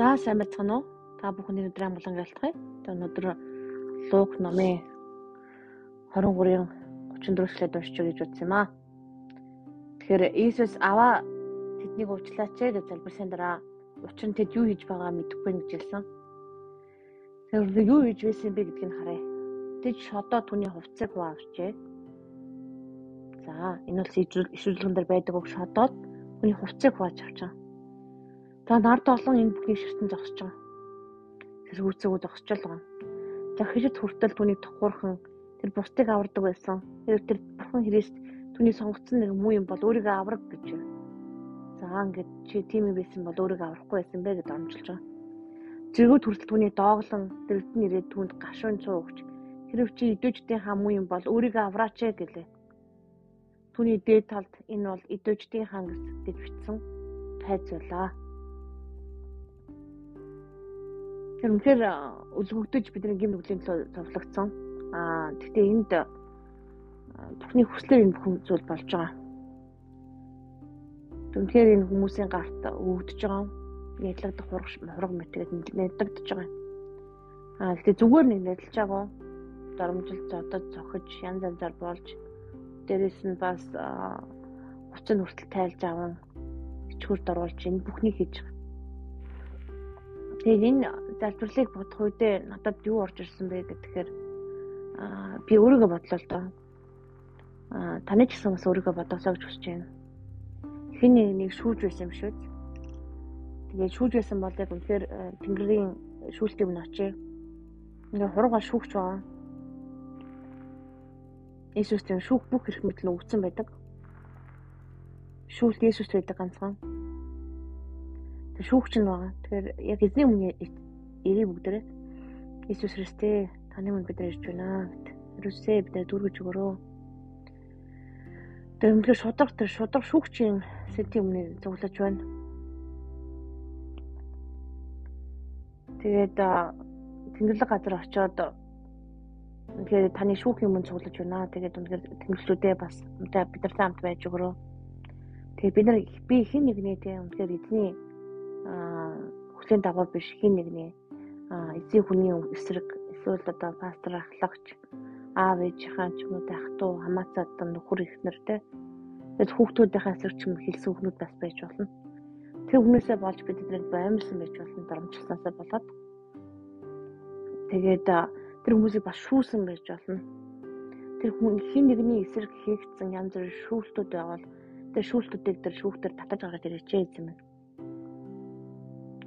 За сайн байцгаана уу? Та бүхний өдрийн амгалан гэлтгий. Тэгээ өнөөдөр Лук номын 23-ын 34-шлээд уншиж гэж үзсэн юм аа. Тэгэхээр Иесус аваа тэднийг уучлаач гэж залбирсан дараа учир нь тэд юу хийж байгаа мэдэхгүй гэж хэлсэн. Тэгэхээр юу хийж байсан бэ гэдгийг харъя. Тэд шодоо түүний хувцсыг хуваавчээ. За энэ бол ишүүлгэн дээр байдаг үг шодоод түүний хувцсыг хувааж авчаа. За нард олон энэ бүхний ширтэн зогсож байгаа. Тэргүүцээгөө зогсож байгаа. За хижид хүртэл түүний тухуурхан тэр бусдыг авардаг байсан. Тэр тэр бурхан Христ түүний сонгогдсон нэг муу юм бол өөрийгөө авраг гэж. За ингээд чи тийм юм байсан бол өөрийгөө аврахгүй байсан бэ гэдээ амжилж байгаа. Зэрэгүүд хүртэл түүний дооглон дэрэгдэн ирээд түүнд гашуун цуугч хэрв чи идэвчдийн хаан муу юм бол өөрийгөө авраач гэлээ. Түүний дээд талд энэ бол идэвчдийн хаан гэж бичсэн тайз Тэр үнэхээр өлгөгдөж бидний гим нүглийн төлөө зовлогдсон. Аа гэхдээ энд Бурхны хүслээр энэ бүхэн зүйл болж байгаа. Үнэхээр энэ хүмүүсийн гарт өвдөж байгаа. Ядлагдах хураг хураг мэтгээд нэддэгдэж байгаа. Аа гэхдээ зүгээр нэг нэдэлж байгаа. Доромжил зодод цохиж янз янзаар болж дээрэс нь бас уцын хүртэл тайлж аван ичгүрд оруулж энэ бүхнийг хийж байгаа. Тэгээд энэ залбирлыг бодох үедээ надад юу орж ирсэн бэ гэхээр аа би өөрийгөө бодлоо л доо. Аа таны ч гэсэн бас өөрийгөө бодосоо гэж хүсэж байна. Хэн нэг нэг шүүж байсан юм шүү. Тэгээд шүүж байсан бол яг үнэхээр Тэнгэрийн шүүлтийг нь очие. Ингээ хуруугаар шүүгч байгаа. Иесус тийм шүүх бүх эрх мэдэл өгсөн байдаг. Шүүлт Иесус байдаг ганцхан шүүгч нь байгаа. Тэгэхээр яг эзний өмнө ирээ бүгдээрээ Иесус Христээ таны өмнө бид нар ирж байна гэт. Ерөөсөө бид нар дүргэж өгөрөө. Тэр өмнө шудраг тэр шудраг шүүгчийн сэтийн өмнө цуглаж байна. Тэгээд тэнгэрлэг газар очиод үнэхээр таны шүүхийн өмнө цуглаж байна. Тэгээд үнэхээр тэнгэрлэгүүдээ бас бид нар хамт байж өгөрөө. Тэгээд бид нар би хэн нэгний тийм үнэхээр эзний хүслийн дагуу биш хин нэгний эзэн хүний эсрэг эсвэл одоо пастор ахлагч аав ээжийнхаа ч юм уу ах トゥ хамаацаад одоо нөхөр ихнэр те тэгэл хүүхдүүдийнхээ эсрэг ч юм хэлсэн хүмүүс бас байж болно. Тэр хүмүүсээ болж бид эднийг баймарсан байж болно дарамжлсаасаа болоод тэгээд тэр хүмүүсийг бас шүүсэн байж болно. Тэр хүн хин нэгний эсрэг хийгдсэн янз бүрийн шүүлтүүд байвал тэр шүүлтүүдийг тэр шүүхтэр татаж гаргаж ирээч юм байна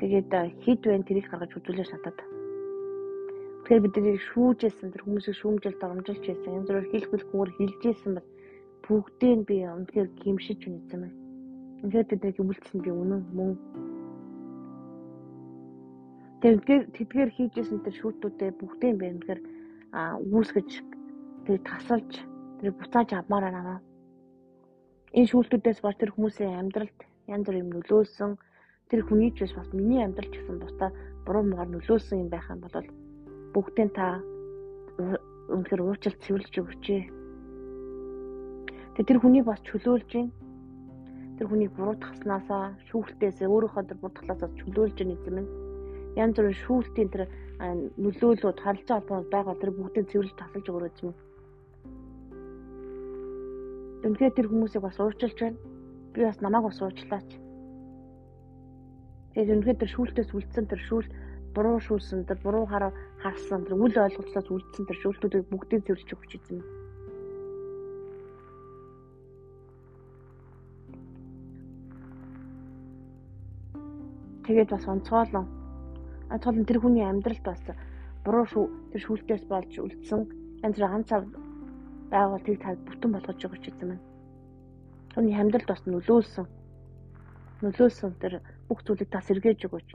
Тэгээд хэд вэ тэрийг гаргаж үзүүлээ шатаад. Тэгэхээр бид тэрийг шүүжсэн тэр хүмүүсийг шүүмжил доромжилж байсан. Янз бүрээр хэл хэлхүүгээр хилжсэн бол бүгдийг би үнэхээр гимшиж үнэсэн байна. Үнэхээр тэднийг өмөлдсөн би үнэн мөн. Тэгэхээр тэдгээр хийжсэн тэр шүүтүүдээ бүгдийг би үнэхээр үүсгэж тэр тасалж тэр буцааж авмаар байна. Энэ шүүлтүүдээс бол тэр хүмүүсийн амьдралд янз бүр юм нөлөөлсөн тэр хүний ч бас миний амьдрал ч гэсэн бусдаа буруу муугаар нөлөөлсөн юм байх юм бол бүгдээ та үнэхээр уучлалт цэвэрлж өгч. Тэгээ тэр хүнийг бас чөлөөлж гин. Тэр хүнийг буруутгаснасаа шүүхтээсээ өөрийнхөө тэр буруутглаасаа чөлөөлж гин юм. Янз бүрийн шүүлтийн тэр нөлөөлөд харилцаа холбоонд байгаа тэр бүгдийг цэвэрлж тасалж өгөрөөч юм. Үнэхээр тэр хүмүүсийг бас уучлж байна. Би бас намайг бас уучлаач Тэгээд үнэхээр тэр шүүлтээс үлдсэн тэр шүүл буруу шүүлсэн тэр буруу хараа харсан тэр үл ойлголцоос үлдсэн тэр шүүлтүүдийг бүгдийг зөвлөж өгч эзэн. Тэгээд бас онцгойлон. Онцгойлон тэр хүний амьдралд бас буруу шүү тэр шүүлтээс болж үлдсэн янз бүр ганц цав байгуултыг тав бүтэн болгож өгч эзэн маань. Түүний амьдралд бас нөлөөлсөн нөлөөсөн тэр бүх зүйлийг та сэргээж өгөөч.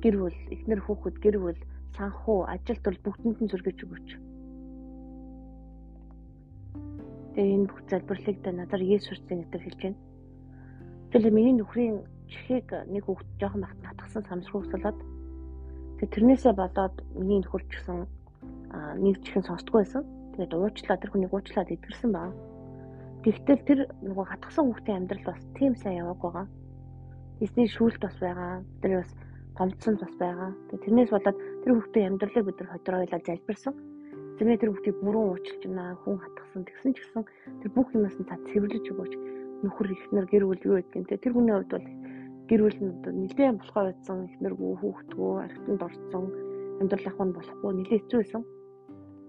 Гэр бүл, эхнэр хүүхэд, гэр бүл, санхүү, ажилт бол бүгдэнд нь сэргээж өгөөч. Тэгээ энэ бүх залбирлыг та надаар Есүсийн нэрээр хэлж байна. Тэгэхээр миний нөхрийн чихийг нэг хүүхд жоохон багт натгсан самсруулсалаад тэгээ тэрнээсээ болоод миний нөхөр ч гэсэн нэг чихэн сонсдгүй байсан. Тэгээд уучлаа тэр хүнийг уучлаад идгэрсэн баа. Гэхдээ тэр нөгөө хатгсан хүүхдийн амьдрал бас тийм сайн яваагүй байгаа эзний шүүлт бас байгаа. Тэр бас гомдсон бас байгаа. Тэрнээс болоод тэр хүүхдийн амьдралыг бид нар ходроойлаа залбирсан. Зэмээ тэр хүүхдийг бүрэн уучлж байна, хүн хатгсан тэгсэн ч гэсэн тэр бүх юмас нь та цэвэрлэж өгөөч. Нөхөр ихнэр гэр бүл юу гэдгийг тэр хүний хувьд бол гэр бүл нь нэлээд болохоо байсан ихнэргүй хүүхдгөө архитанд орсон амьдрал ахын болохгүй нэлээд хэцүү байсан.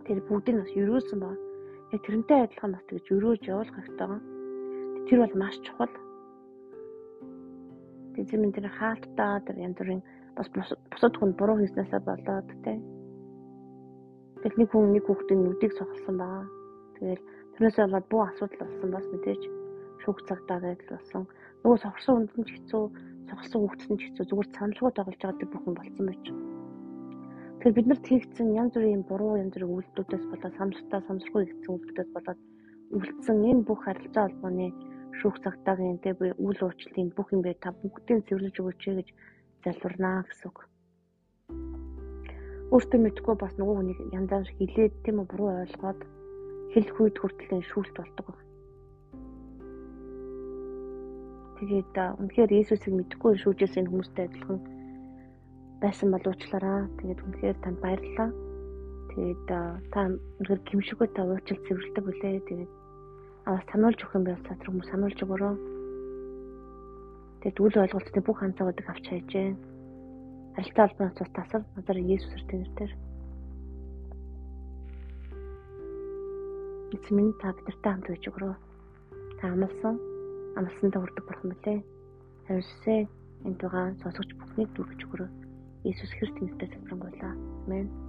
Тэр бүгдийг бас өрөөсөн ба. Яг тэрнтэй адилхан бас тэгж өрөөж явуулах хэрэгтэй. Тэр бол маш чухал. Тэгээд зэмэн тэр хаалттай тэр янз бүрийн бас бусад хүн буруу хийснээсээ болоод тэ. Тэгэл нэг хүн нэг хүүхдийн нүдийг сохолсон баа. Тэгэл тэрнээсээ болоод бүх асуудал болсон бас мэдээж шүүх цагтаа гэдэл болсон. Нөгөө сохорсон хүнд нь ч хэцүү, сохорсон хүүхдэд нь ч хэцүү зүгээр саналгуу тоглож байгаа тэр бүхэн болсон байж. Тэгэхээр бид нарт хийгдсэн янз бүрийн буруу янз бүрийн үйлдэлүүдээс болоод самсартаа самсрахгүй хийгдсэн үйлдэлээс болоод үлдсэн энэ бүх харилцаа холбооны шүүх цагтаагийн тэ үйл уучлалын бүх юм бай та бүгдийг цэвэрлэж өгөөч гэж залбирнаа гэсэн үг. Өөртөө мэдгүй бас нөгөө хүнийг янзаар хилээд тийм үү буруу ойлгоод хэл хүйд хүртэл шүүлт болдог. Тэгээд үнэхээр Иесусыг мэдгүй шүүжээс энэ хүмүүстэй адилхан байсан бол уучлаарай. Тэгээд үнэхээр танд баярлалаа. Тэгээд та үнэхээр гимшиггүй та уучлал цэвэрлдэг үлээ. Тэгээд аваа сануулж өгөх юм бол цаатар хүмүүс сануулж өгөрөө. Тэгээд үл ойлголтын бүх ханцаагуудыг авч хайжээ. Харилцаа албаны цус тасар надаар Есүсээр тэнэртэр. Эцмэн та бидэртэй хамт байж өгөрөө. Та амлсан, амлсандаа хүрдэг бурхан билээ. Харилцаа энэ тугаан сонсогч бүхнийг дүргэж өгөрөө. Иесус Христос нэрээр залбирanгуйлаа. Амен.